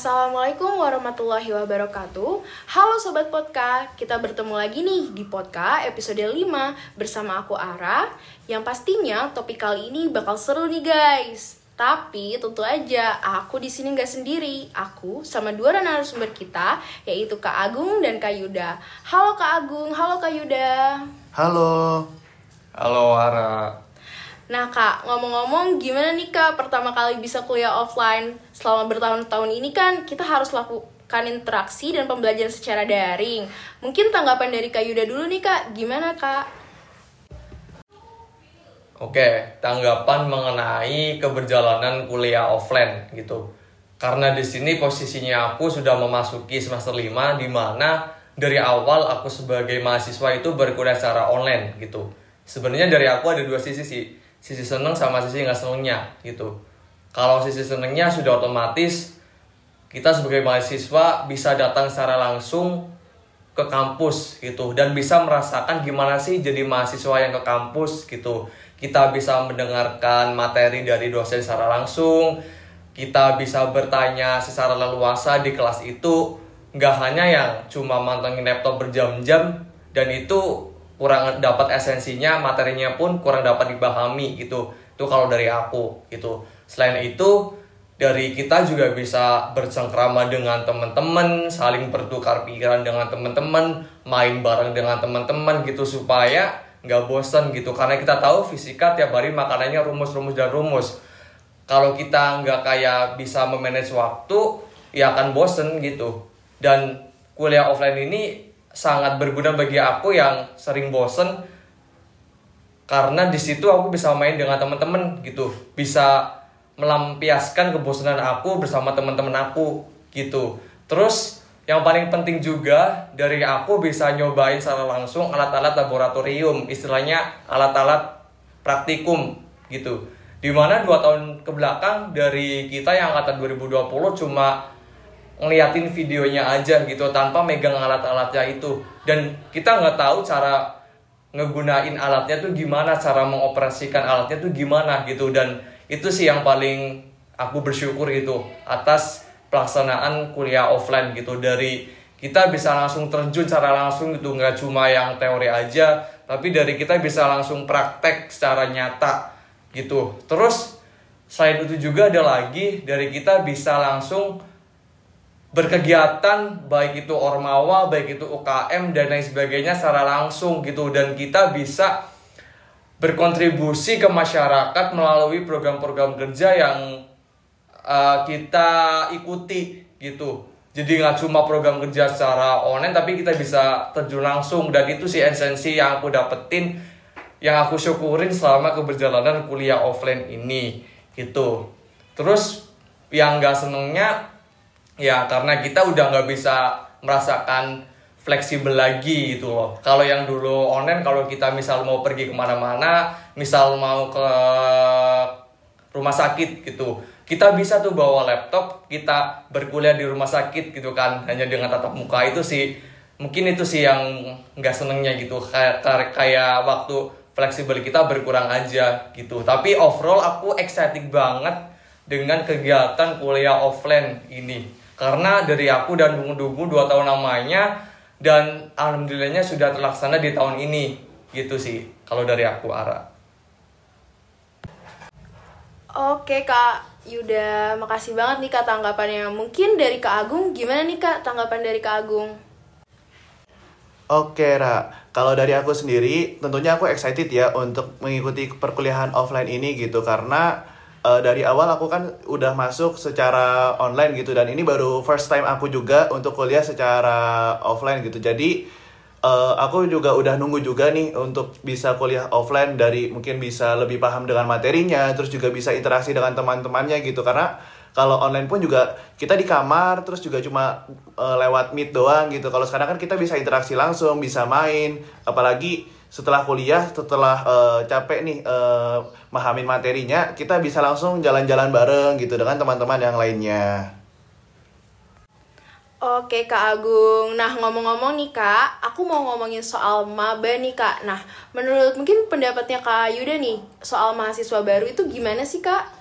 Assalamualaikum warahmatullahi wabarakatuh Halo Sobat Podka, kita bertemu lagi nih di Podka episode 5 bersama aku Ara Yang pastinya topik kali ini bakal seru nih guys tapi tentu aja aku di sini nggak sendiri. Aku sama dua narasumber kita yaitu Kak Agung dan Kak Yuda. Halo Kak Agung, halo Kak Yuda. Halo. Halo Ara. Nah kak, ngomong-ngomong gimana nih kak pertama kali bisa kuliah offline selama bertahun-tahun ini kan kita harus lakukan interaksi dan pembelajaran secara daring. Mungkin tanggapan dari Kak Yuda dulu nih kak, gimana kak? Oke, tanggapan mengenai keberjalanan kuliah offline gitu. Karena di sini posisinya aku sudah memasuki semester 5 di mana dari awal aku sebagai mahasiswa itu berkuliah secara online gitu. Sebenarnya dari aku ada dua sisi sih sisi seneng sama sisi nggak senengnya gitu. Kalau sisi senengnya sudah otomatis kita sebagai mahasiswa bisa datang secara langsung ke kampus gitu. Dan bisa merasakan gimana sih jadi mahasiswa yang ke kampus gitu. Kita bisa mendengarkan materi dari dosen secara langsung kita bisa bertanya secara leluasa di kelas itu. Nggak hanya yang cuma mantengin laptop berjam-jam dan itu kurang dapat esensinya materinya pun kurang dapat dipahami gitu. Itu kalau dari aku gitu. Selain itu dari kita juga bisa bercengkrama dengan teman-teman saling bertukar pikiran dengan teman-teman main bareng dengan teman-teman gitu supaya nggak bosan gitu. Karena kita tahu fisika tiap hari makanannya rumus-rumus dan rumus. Kalau kita nggak kayak bisa memanage waktu ya akan bosen gitu. Dan kuliah offline ini sangat berguna bagi aku yang sering bosen. Karena di situ aku bisa main dengan teman-teman gitu. Bisa melampiaskan kebosanan aku bersama teman-teman aku gitu. Terus yang paling penting juga dari aku bisa nyobain secara langsung alat-alat laboratorium. Istilahnya alat-alat praktikum gitu. Di mana dua tahun ke belakang dari kita yang angkatan 2020 cuma ngeliatin videonya aja gitu tanpa megang alat-alatnya itu. Dan kita nggak tahu cara ngegunain alatnya tuh gimana cara mengoperasikan alatnya tuh gimana gitu. Dan itu sih yang paling aku bersyukur itu atas pelaksanaan kuliah offline gitu. Dari kita bisa langsung terjun secara langsung gitu nggak cuma yang teori aja tapi dari kita bisa langsung praktek secara nyata gitu. Terus selain itu juga ada lagi dari kita bisa langsung berkegiatan baik itu ormawa baik itu UKM dan lain sebagainya secara langsung gitu. Dan kita bisa berkontribusi ke masyarakat melalui program-program kerja yang uh, kita ikuti gitu. Jadi nggak cuma program kerja secara online tapi kita bisa terjun langsung. Dan itu sih esensi yang aku dapetin yang aku syukurin selama keberjalanan kuliah offline ini gitu. Terus yang nggak senengnya ya karena kita udah nggak bisa merasakan fleksibel lagi gitu loh. Kalau yang dulu online kalau kita misal mau pergi ke mana-mana misal mau ke rumah sakit gitu kita bisa tuh bawa laptop kita berkuliah di rumah sakit gitu kan hanya dengan tatap muka. Itu sih mungkin itu sih yang nggak senengnya gitu. Kayak kayak waktu fleksibel kita berkurang aja gitu. Tapi overall aku excited banget dengan kegiatan kuliah offline ini karena dari aku dan Dungu-Dungu dua tahun lamanya dan alhamdulillahnya sudah terlaksana di tahun ini gitu sih kalau dari aku Ara. Oke kak Yuda, makasih banget nih kak tanggapannya. Mungkin dari kak Agung gimana nih kak tanggapan dari kak Agung? Oke Ra, kalau dari aku sendiri tentunya aku excited ya untuk mengikuti perkuliahan offline ini gitu karena uh, dari awal aku kan udah masuk secara online gitu dan ini baru first time aku juga untuk kuliah secara offline gitu. Jadi uh, aku juga udah nunggu juga nih untuk bisa kuliah offline dari mungkin bisa lebih paham dengan materinya terus juga bisa interaksi dengan teman-temannya gitu. Karena kalau online pun juga kita di kamar terus juga cuma uh, lewat meet doang gitu. Kalau sekarang kan kita bisa interaksi langsung bisa main apalagi setelah kuliah setelah uh, capek nih uh, mahamin materinya kita bisa langsung jalan-jalan bareng gitu dengan teman-teman yang lainnya. Oke Kak Agung, nah ngomong-ngomong nih Kak, aku mau ngomongin soal maba nih Kak. Nah menurut mungkin pendapatnya Kak Yuda nih, soal mahasiswa baru itu gimana sih Kak?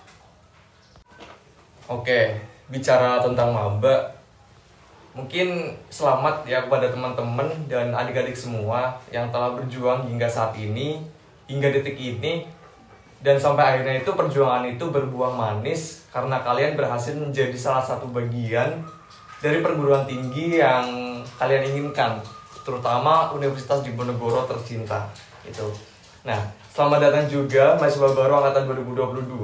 Oke, bicara tentang maba, mungkin selamat ya kepada teman-teman dan adik-adik semua yang telah berjuang hingga saat ini, hingga detik ini, dan sampai akhirnya itu perjuangan itu berbuah manis karena kalian berhasil menjadi salah satu bagian dari perguruan tinggi yang kalian inginkan, terutama Universitas Diponegoro tercinta itu. Nah, selamat datang juga mahasiswa baru angkatan 2022,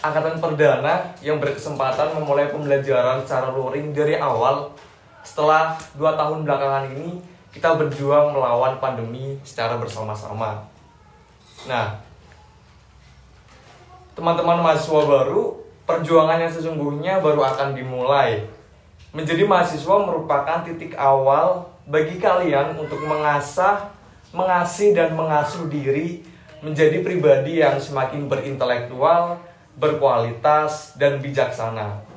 angkatan perdana yang berkesempatan memulai pembelajaran secara luring dari awal setelah dua tahun belakangan ini kita berjuang melawan pandemi secara bersama-sama. Nah, teman-teman mahasiswa baru, perjuangan yang sesungguhnya baru akan dimulai. Menjadi mahasiswa merupakan titik awal bagi kalian untuk mengasah mengasih dan mengasuh diri menjadi pribadi yang semakin berintelektual, berkualitas, dan bijaksana.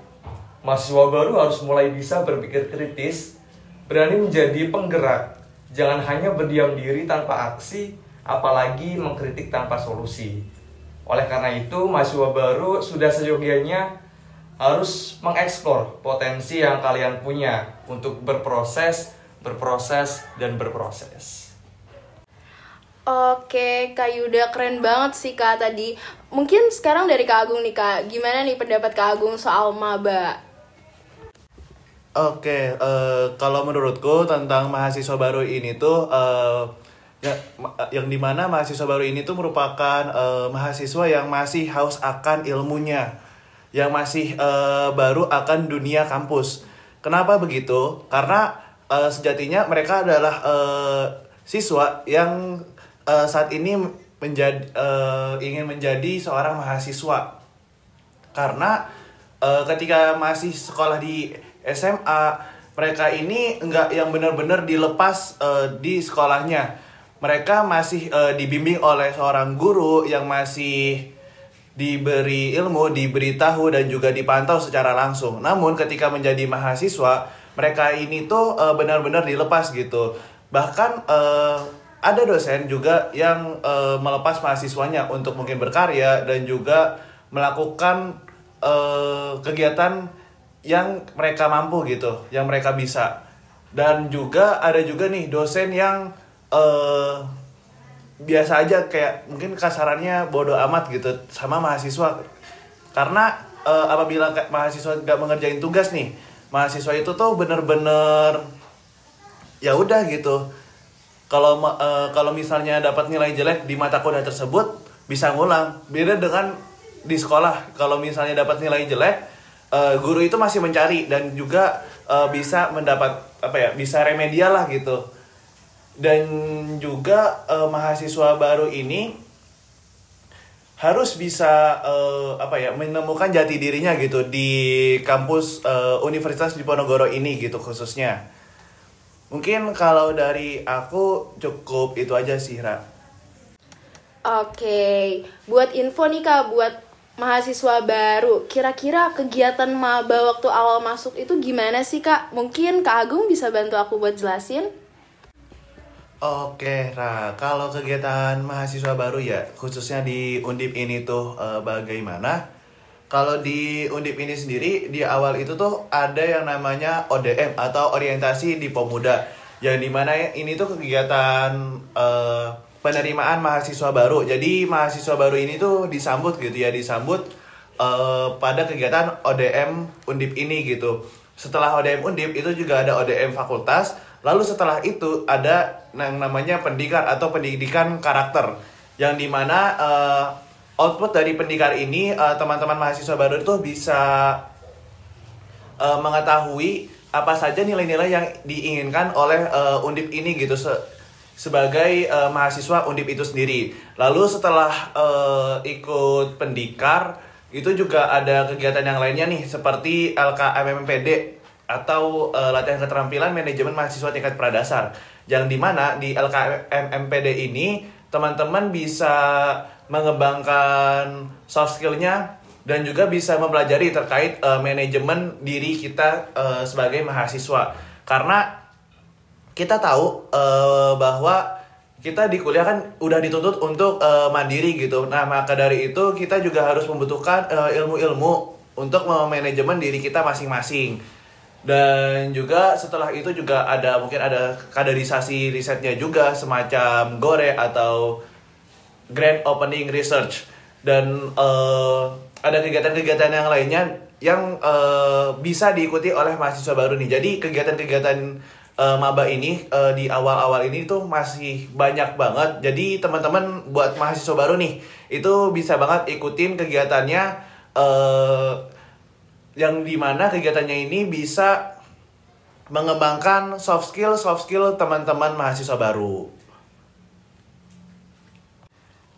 Mahasiswa baru harus mulai bisa berpikir kritis, berani menjadi penggerak, jangan hanya berdiam diri tanpa aksi, apalagi mengkritik tanpa solusi. Oleh karena itu, mahasiswa baru sudah seyogianya harus mengeksplor potensi yang kalian punya untuk berproses, berproses, dan berproses. Oke, Kak Yuda keren banget sih Kak tadi. Mungkin sekarang dari Kak Agung nih Kak, gimana nih pendapat Kak Agung soal maba? Oke, eh, kalau menurutku tentang mahasiswa baru ini tuh eh, ya, ma- yang di mana mahasiswa baru ini tuh merupakan eh, mahasiswa yang masih haus akan ilmunya, yang masih eh, baru akan dunia kampus. Kenapa begitu? Karena eh, sejatinya mereka adalah eh, siswa yang eh, saat ini menjadi eh, ingin menjadi seorang mahasiswa karena eh, ketika masih sekolah di SMA mereka ini enggak yang benar-benar dilepas eh, di sekolahnya mereka masih eh, dibimbing oleh seorang guru yang masih diberi ilmu, diberitahu dan juga dipantau secara langsung. Namun ketika menjadi mahasiswa, mereka ini tuh eh, benar-benar dilepas gitu. Bahkan eh, ada dosen juga yang eh, melepas mahasiswanya untuk mungkin berkarya dan juga melakukan kegiatan yang mereka mampu gitu, yang mereka bisa. Dan juga ada juga nih dosen yang eh biasa aja kayak mungkin kasarannya bodoh amat gitu sama mahasiswa. Karena eh, apabila mahasiswa nggak mengerjain tugas nih mahasiswa itu tuh bener-bener ya udah gitu. Kalau eh, kalau misalnya dapat nilai jelek di mata kuliah tersebut bisa ngulang. Beda dengan di sekolah. Kalau misalnya dapat nilai jelek eh, guru itu masih mencari dan juga eh, bisa mendapat apa ya bisa remedial lah gitu dan juga eh, mahasiswa baru ini harus bisa eh, apa ya menemukan jati dirinya gitu di kampus eh, Universitas Diponegoro ini gitu khususnya. Mungkin kalau dari aku cukup itu aja sih Ra. Oke, buat info nih Kak, buat mahasiswa baru, kira-kira kegiatan maba waktu awal masuk itu gimana sih Kak? Mungkin Kak Agung bisa bantu aku buat jelasin? Oke, Ra. Kalau kegiatan mahasiswa baru ya, khususnya di Undip ini tuh eh, bagaimana? Kalau di Undip ini sendiri, di awal itu tuh ada yang namanya ODM atau Orientasi di Pemuda. Yang di mana ini tuh kegiatan eh, penerimaan mahasiswa baru. Jadi mahasiswa baru ini tuh disambut gitu ya, disambut eh, pada kegiatan ODM Undip ini gitu. Setelah ODM Undip itu juga ada ODM fakultas. Lalu setelah itu ada yang namanya pendidikan atau pendidikan karakter. Yang di mana eh, output dari pendidikan ini eh, teman-teman mahasiswa baru itu bisa eh, mengetahui apa saja nilai-nilai yang diinginkan oleh eh, Undip ini gitu se- sebagai eh, mahasiswa Undip itu sendiri. Lalu setelah eh, ikut pendikar itu juga ada kegiatan yang lainnya nih seperti LKMMPD atau eh, latihan keterampilan manajemen mahasiswa tingkat pradasar. Yang di mana di LKMMPD ini teman-teman bisa mengembangkan soft skillnya dan juga bisa mempelajari terkait eh, manajemen diri kita eh, sebagai mahasiswa karena kita tahu eh, bahwa kita di kuliah kan udah dituntut untuk eh, mandiri gitu. Nah maka dari itu kita juga harus membutuhkan eh, ilmu-ilmu untuk memanajemen diri kita masing-masing. Dan juga setelah itu juga ada mungkin ada kaderisasi risetnya juga semacam GORE atau Grand Opening Research. Dan uh, ada kegiatan-kegiatan yang lainnya yang uh, bisa diikuti oleh mahasiswa baru nih. Jadi kegiatan-kegiatan uh, maba ini uh, di awal-awal ini tuh masih banyak banget. Jadi teman-teman buat mahasiswa baru nih itu bisa banget ikutin kegiatannya uh, yang di mana kegiatannya ini bisa mengembangkan soft skill soft skill teman-teman mahasiswa baru.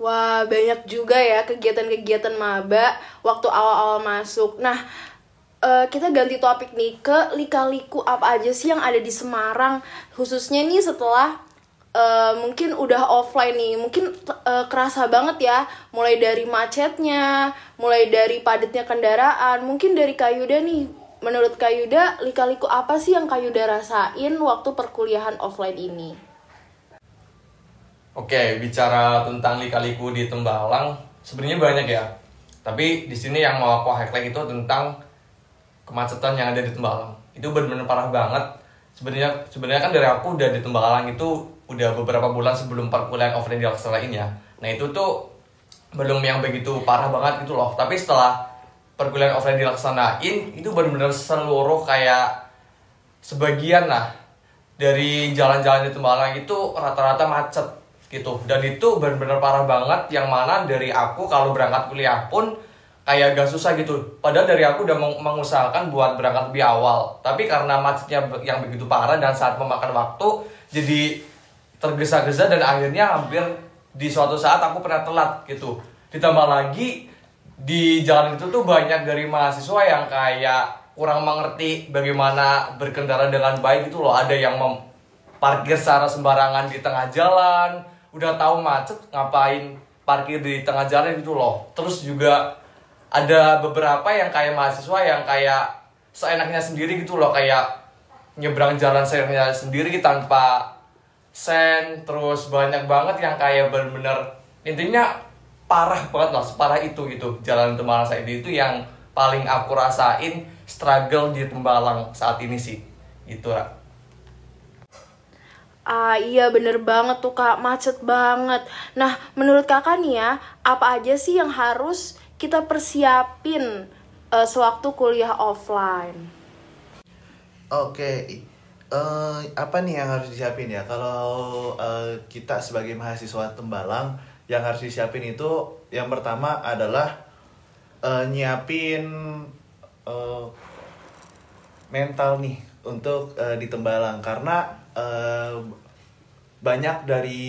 Wah, banyak juga ya kegiatan-kegiatan maba waktu awal-awal masuk. Nah, uh, kita ganti topik nih ke lika-liku apa aja sih yang ada di Semarang, khususnya nih setelah uh, mungkin udah offline nih, mungkin uh, kerasa banget ya, mulai dari macetnya, mulai dari padatnya kendaraan, mungkin dari Kayuda nih. Menurut Kayuda, lika-liku apa sih yang Kayuda rasain waktu perkuliahan offline ini? Oke, bicara tentang lika-liku di Tembalang, sebenarnya banyak ya. Tapi di sini yang mau aku highlight itu tentang kemacetan yang ada di Tembalang. Itu benar-benar parah banget. Sebenarnya sebenarnya kan dari aku udah di Tembalang itu udah beberapa bulan sebelum perkuliahan offline dilaksanain ya. Nah itu tuh belum yang begitu parah banget gitu loh. Tapi setelah perkuliahan offline dilaksanain itu benar-benar seluruh kayak sebagian lah dari jalan-jalan di Tembalang itu rata-rata macet gitu dan itu benar-benar parah banget yang mana dari aku kalau berangkat kuliah pun kayak gak susah gitu. Padahal dari aku udah mengusahakan buat berangkat lebih awal. Tapi karena macetnya yang begitu parah dan saat memakan waktu jadi tergesa-gesa dan akhirnya hampir di suatu saat aku pernah telat gitu. Ditambah lagi di jalan itu tuh banyak dari mahasiswa yang kayak kurang mengerti bagaimana berkendara dengan baik itu loh. Ada yang parkir secara sembarangan di tengah jalan udah tahu macet ngapain parkir di tengah jalan gitu loh. Terus juga ada beberapa yang kayak mahasiswa yang kayak seenaknya sendiri gitu loh kayak nyebrang jalan seenaknya sendiri tanpa sen terus banyak banget yang kayak bener-bener intinya parah banget lah separah itu gitu jalan Tembalang saya itu yang paling aku rasain struggle di Tembalang saat ini sih itu lah Ah iya bener banget tuh kak, macet banget. Nah menurut kakak nih ya, apa aja sih yang harus kita persiapin uh, sewaktu kuliah offline? Oke, okay. uh, eh, apa nih yang harus disiapin ya? Kalau uh, kita sebagai mahasiswa Tembalang, yang harus disiapin itu yang pertama adalah uh, nyiapin uh, mental nih untuk uh, di Tembalang karena uh, banyak dari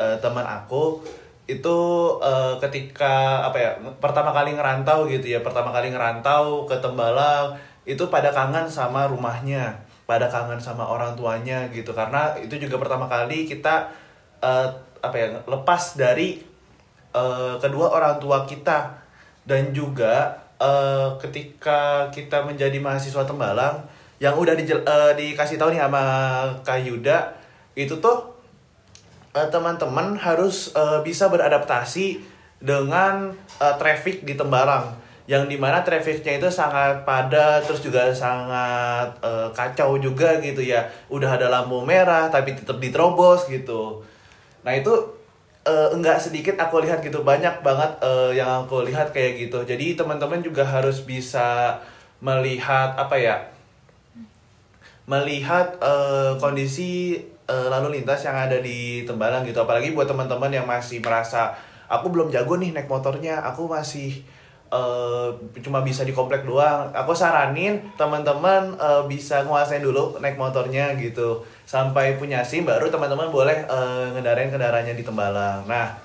uh, teman aku itu uh, ketika apa ya pertama kali ngerantau gitu ya pertama kali ngerantau ke Tembalang itu pada kangen sama rumahnya pada kangen sama orang tuanya gitu. Karena itu juga pertama kali kita uh, apa ya lepas dari uh, kedua orang tua kita. Dan juga uh, ketika kita menjadi mahasiswa Tembalang yang udah di, uh, dikasih tahu nih sama Kak Yuda itu tuh uh, teman-teman harus uh, bisa beradaptasi dengan uh, traffic di Tembalang yang di mana trafficnya itu sangat padat terus juga sangat uh, kacau juga gitu ya. Udah ada lampu merah tapi tetap diterobos gitu. Nah itu uh, enggak sedikit aku lihat gitu. Banyak banget uh, yang aku lihat kayak gitu. Jadi teman-teman juga harus bisa melihat apa ya melihat uh, kondisi uh, lalu lintas yang ada di Tembalang gitu. Apalagi buat teman-teman yang masih merasa aku belum jago nih naik motornya aku masih uh, cuma bisa di komplek doang. Aku saranin teman-teman uh, bisa nguasain dulu naik motornya gitu. Sampai punya SIM baru teman-teman boleh uh, ngendarain kendaraannya di Tembalang. Nah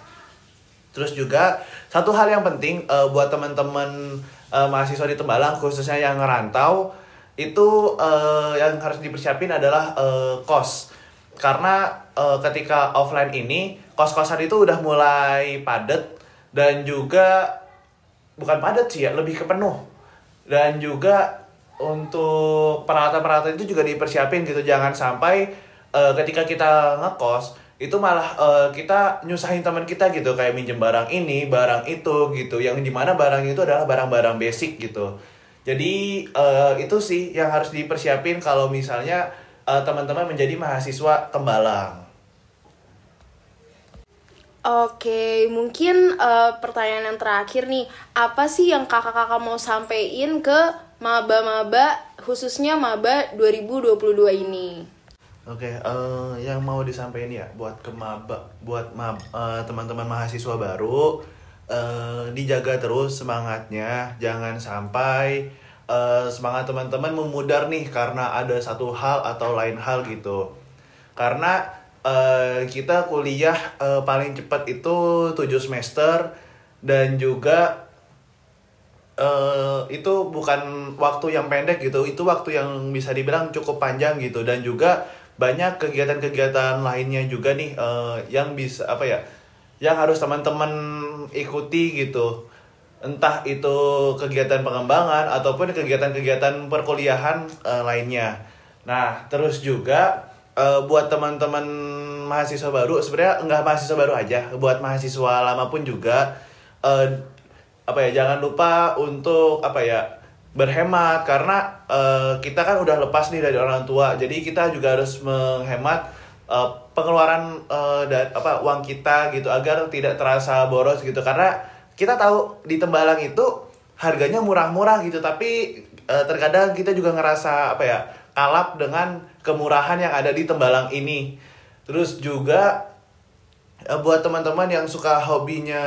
terus juga satu hal yang penting uh, buat teman-teman uh, mahasiswa di Tembalang khususnya yang ngerantau itu uh, yang harus dipersiapin adalah uh, kos karena uh, ketika offline ini kos-kosan itu udah mulai padat dan juga bukan padat sih ya lebih ke penuh. Dan juga untuk peralatan-peralatan itu juga dipersiapin gitu. Jangan sampai uh, ketika kita ngekos itu malah uh, kita nyusahin teman kita gitu. Kayak minjem barang ini barang itu gitu. Yang di mana barang itu adalah barang-barang basic gitu. Jadi eh, itu sih yang harus dipersiapin kalau misalnya eh, teman-teman menjadi mahasiswa tembalang. Oke, mungkin eh, pertanyaan yang terakhir nih, apa sih yang kakak-kakak mau sampein ke maba-maba, khususnya maba 2022 ini? Oke, eh, yang mau disampaikan ya buat ke maba, buat mab, eh, teman-teman mahasiswa baru, eh, dijaga terus semangatnya, jangan sampai eh, semangat teman-teman memudar nih karena ada satu hal atau lain hal gitu. Karena eh, kita kuliah eh, paling cepat itu 7 semester dan juga eh itu bukan waktu yang pendek gitu itu waktu yang bisa dibilang cukup panjang gitu dan juga banyak kegiatan-kegiatan lainnya juga nih eh, yang bisa apa ya yang harus teman-teman ikuti gitu entah itu kegiatan pengembangan ataupun kegiatan-kegiatan perkuliahan eh, lainnya. Nah terus juga eh, buat teman-teman mahasiswa baru sebenarnya enggak mahasiswa baru aja buat mahasiswa lama pun juga eh, apa ya jangan lupa untuk apa ya berhemat. Karena eh, kita kan udah lepas nih dari orang tua jadi kita juga harus menghemat eh, pengeluaran eh, dan apa uang kita gitu agar tidak terasa boros gitu. Karena kita tahu di Tembalang itu harganya murah-murah gitu tapi eh, terkadang kita juga ngerasa apa ya kalap dengan kemurahan yang ada di Tembalang ini terus juga eh, buat teman-teman yang suka hobinya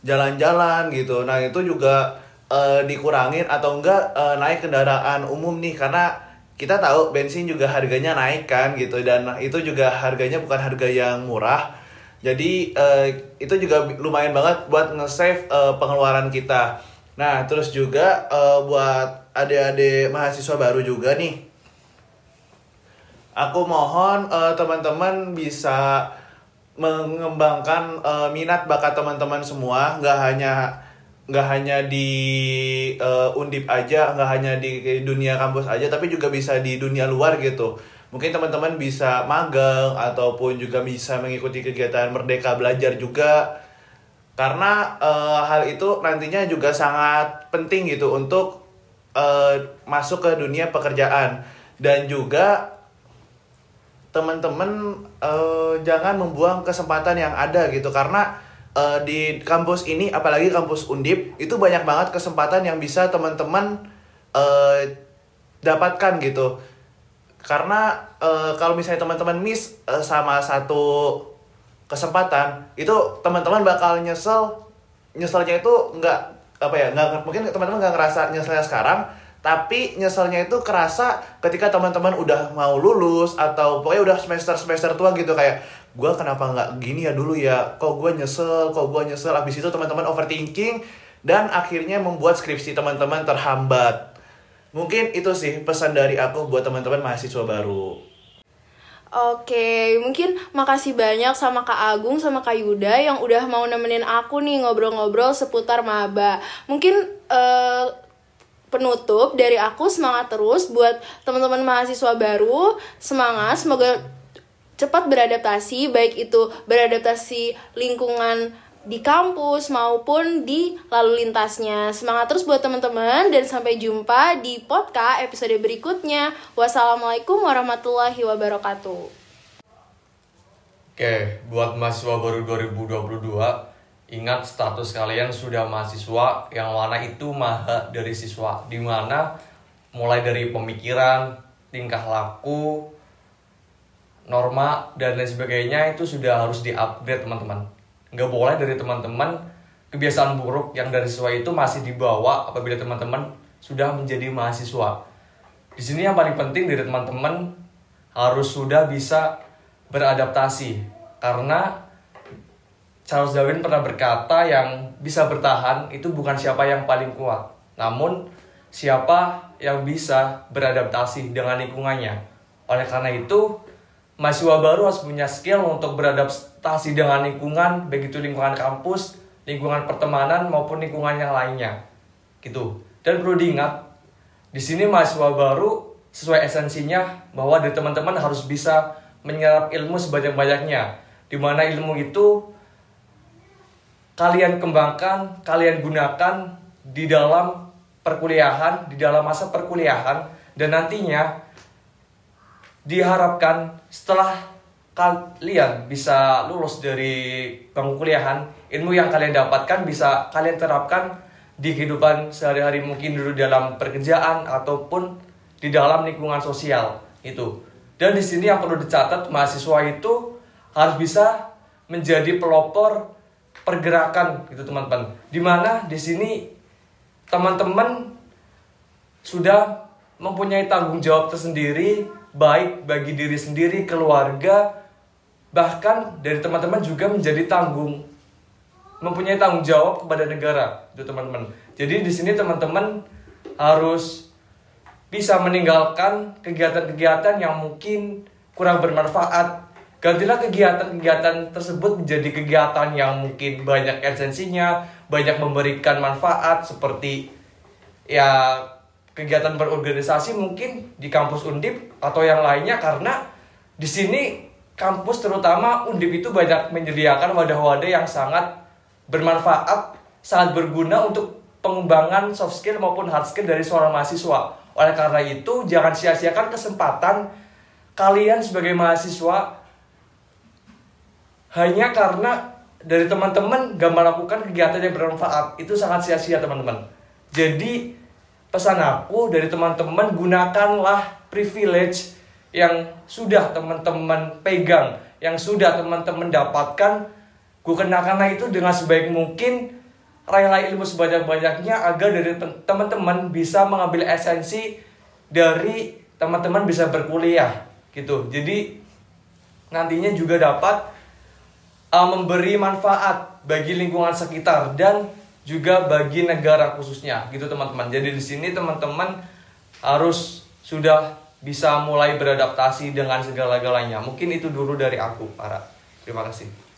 jalan-jalan gitu. Nah, itu juga eh, dikurangin atau enggak eh, naik kendaraan umum nih karena kita tahu bensin juga harganya naik kan gitu dan itu juga harganya bukan harga yang murah. Jadi eh, itu juga lumayan banget buat nge-save eh, pengeluaran kita. Nah, terus juga eh, buat adik-adik mahasiswa baru juga nih. Aku mohon eh, teman-teman bisa mengembangkan eh, minat bakat teman-teman semua, nggak hanya nggak hanya di eh, undip aja, nggak hanya di dunia kampus aja, tapi juga bisa di dunia luar gitu. Mungkin teman-teman bisa magang ataupun juga bisa mengikuti kegiatan merdeka belajar juga, karena eh, hal itu nantinya juga sangat penting gitu untuk eh, masuk ke dunia pekerjaan. Dan juga teman-teman eh, jangan membuang kesempatan yang ada gitu. Karena eh, di kampus ini apalagi kampus Undip itu banyak banget kesempatan yang bisa teman-teman eh, dapatkan gitu karena eh, kalau misalnya teman-teman miss eh, sama satu kesempatan itu teman-teman bakal nyesel nyeselnya itu nggak apa ya nggak mungkin teman-teman nggak ngerasa nyeselnya sekarang tapi nyeselnya itu kerasa ketika teman-teman udah mau lulus atau pokoknya udah semester semester tua gitu kayak gue kenapa nggak gini ya dulu ya? Kok gue nyesel kok gue nyesel? Abis itu teman-teman overthinking dan akhirnya membuat skripsi teman-teman terhambat mungkin itu sih pesan dari aku buat teman-teman mahasiswa baru Oke, mungkin makasih banyak sama Kak Agung sama Kak Yuda yang udah mau nemenin aku nih ngobrol-ngobrol seputar maba. Mungkin eh, penutup dari aku semangat terus buat teman-teman mahasiswa baru. Semangat, semoga cepat beradaptasi baik itu beradaptasi lingkungan di kampus maupun di lalu lintasnya. Semangat terus buat teman-teman dan sampai jumpa di podcast episode berikutnya. Wassalamualaikum warahmatullahi wabarakatuh. Oke, buat mahasiswa baru 2022, ingat status kalian sudah mahasiswa yang mana itu maha dari siswa. Di mana mulai dari pemikiran, tingkah laku, norma, dan lain sebagainya itu sudah harus di-upgrade teman-teman. Nggak boleh dari teman-teman kebiasaan buruk yang dari siswa itu masih dibawa apabila teman-teman sudah menjadi mahasiswa. Di sini yang paling penting dari teman-teman harus sudah bisa beradaptasi karena Charles Darwin pernah berkata yang bisa bertahan itu bukan siapa yang paling kuat, namun siapa yang bisa beradaptasi dengan lingkungannya. Oleh karena itu, mahasiswa baru harus punya skill untuk beradaptasi dengan lingkungan, baik itu lingkungan kampus, lingkungan pertemanan maupun lingkungan yang lainnya. Gitu. Dan perlu diingat, di sini mahasiswa baru sesuai esensinya bahwa dari teman-teman harus bisa menyerap ilmu sebanyak-banyaknya. Di mana ilmu itu kalian kembangkan, kalian gunakan di dalam perkuliahan di dalam masa perkuliahan dan nantinya diharapkan setelah kalian bisa lulus dari bangku kuliahan ilmu yang kalian dapatkan bisa kalian terapkan di kehidupan sehari-hari mungkin dulu dalam pekerjaan ataupun di dalam lingkungan sosial itu. Dan di sini yang perlu dicatat mahasiswa itu harus bisa menjadi pelopor pergerakan gitu teman-teman. Di mana di sini teman-teman sudah mempunyai tanggung jawab tersendiri baik bagi diri sendiri keluarga bahkan dari teman-teman juga menjadi tanggung mempunyai tanggung jawab kepada negara itu teman-teman jadi di sini teman-teman harus bisa meninggalkan kegiatan-kegiatan yang mungkin kurang bermanfaat. Gantilah kegiatan-kegiatan tersebut menjadi kegiatan yang mungkin banyak esensinya, banyak memberikan manfaat seperti ya kegiatan berorganisasi mungkin di kampus Undip atau yang lainnya karena di sini kampus terutama Undip itu banyak menyediakan wadah-wadah yang sangat bermanfaat, sangat berguna untuk pengembangan soft skill maupun hard skill dari seorang mahasiswa. Oleh karena itu, jangan sia-siakan kesempatan kalian sebagai mahasiswa hanya karena dari teman-teman gak melakukan kegiatan yang bermanfaat. Itu sangat sia-sia, teman-teman. Jadi, pesan aku dari teman-teman gunakanlah privilege yang sudah teman-teman pegang, yang sudah teman-teman dapatkan, gunakanlah itu dengan sebaik mungkin raihlah ilmu sebanyak-banyaknya agar dari teman-teman bisa mengambil esensi dari teman-teman bisa berkuliah gitu. Jadi nantinya juga dapat uh, memberi manfaat bagi lingkungan sekitar dan juga bagi negara khususnya gitu teman-teman. Jadi di sini teman-teman harus sudah bisa mulai beradaptasi dengan segala-galanya. Mungkin itu dulu dari aku, para. Terima kasih.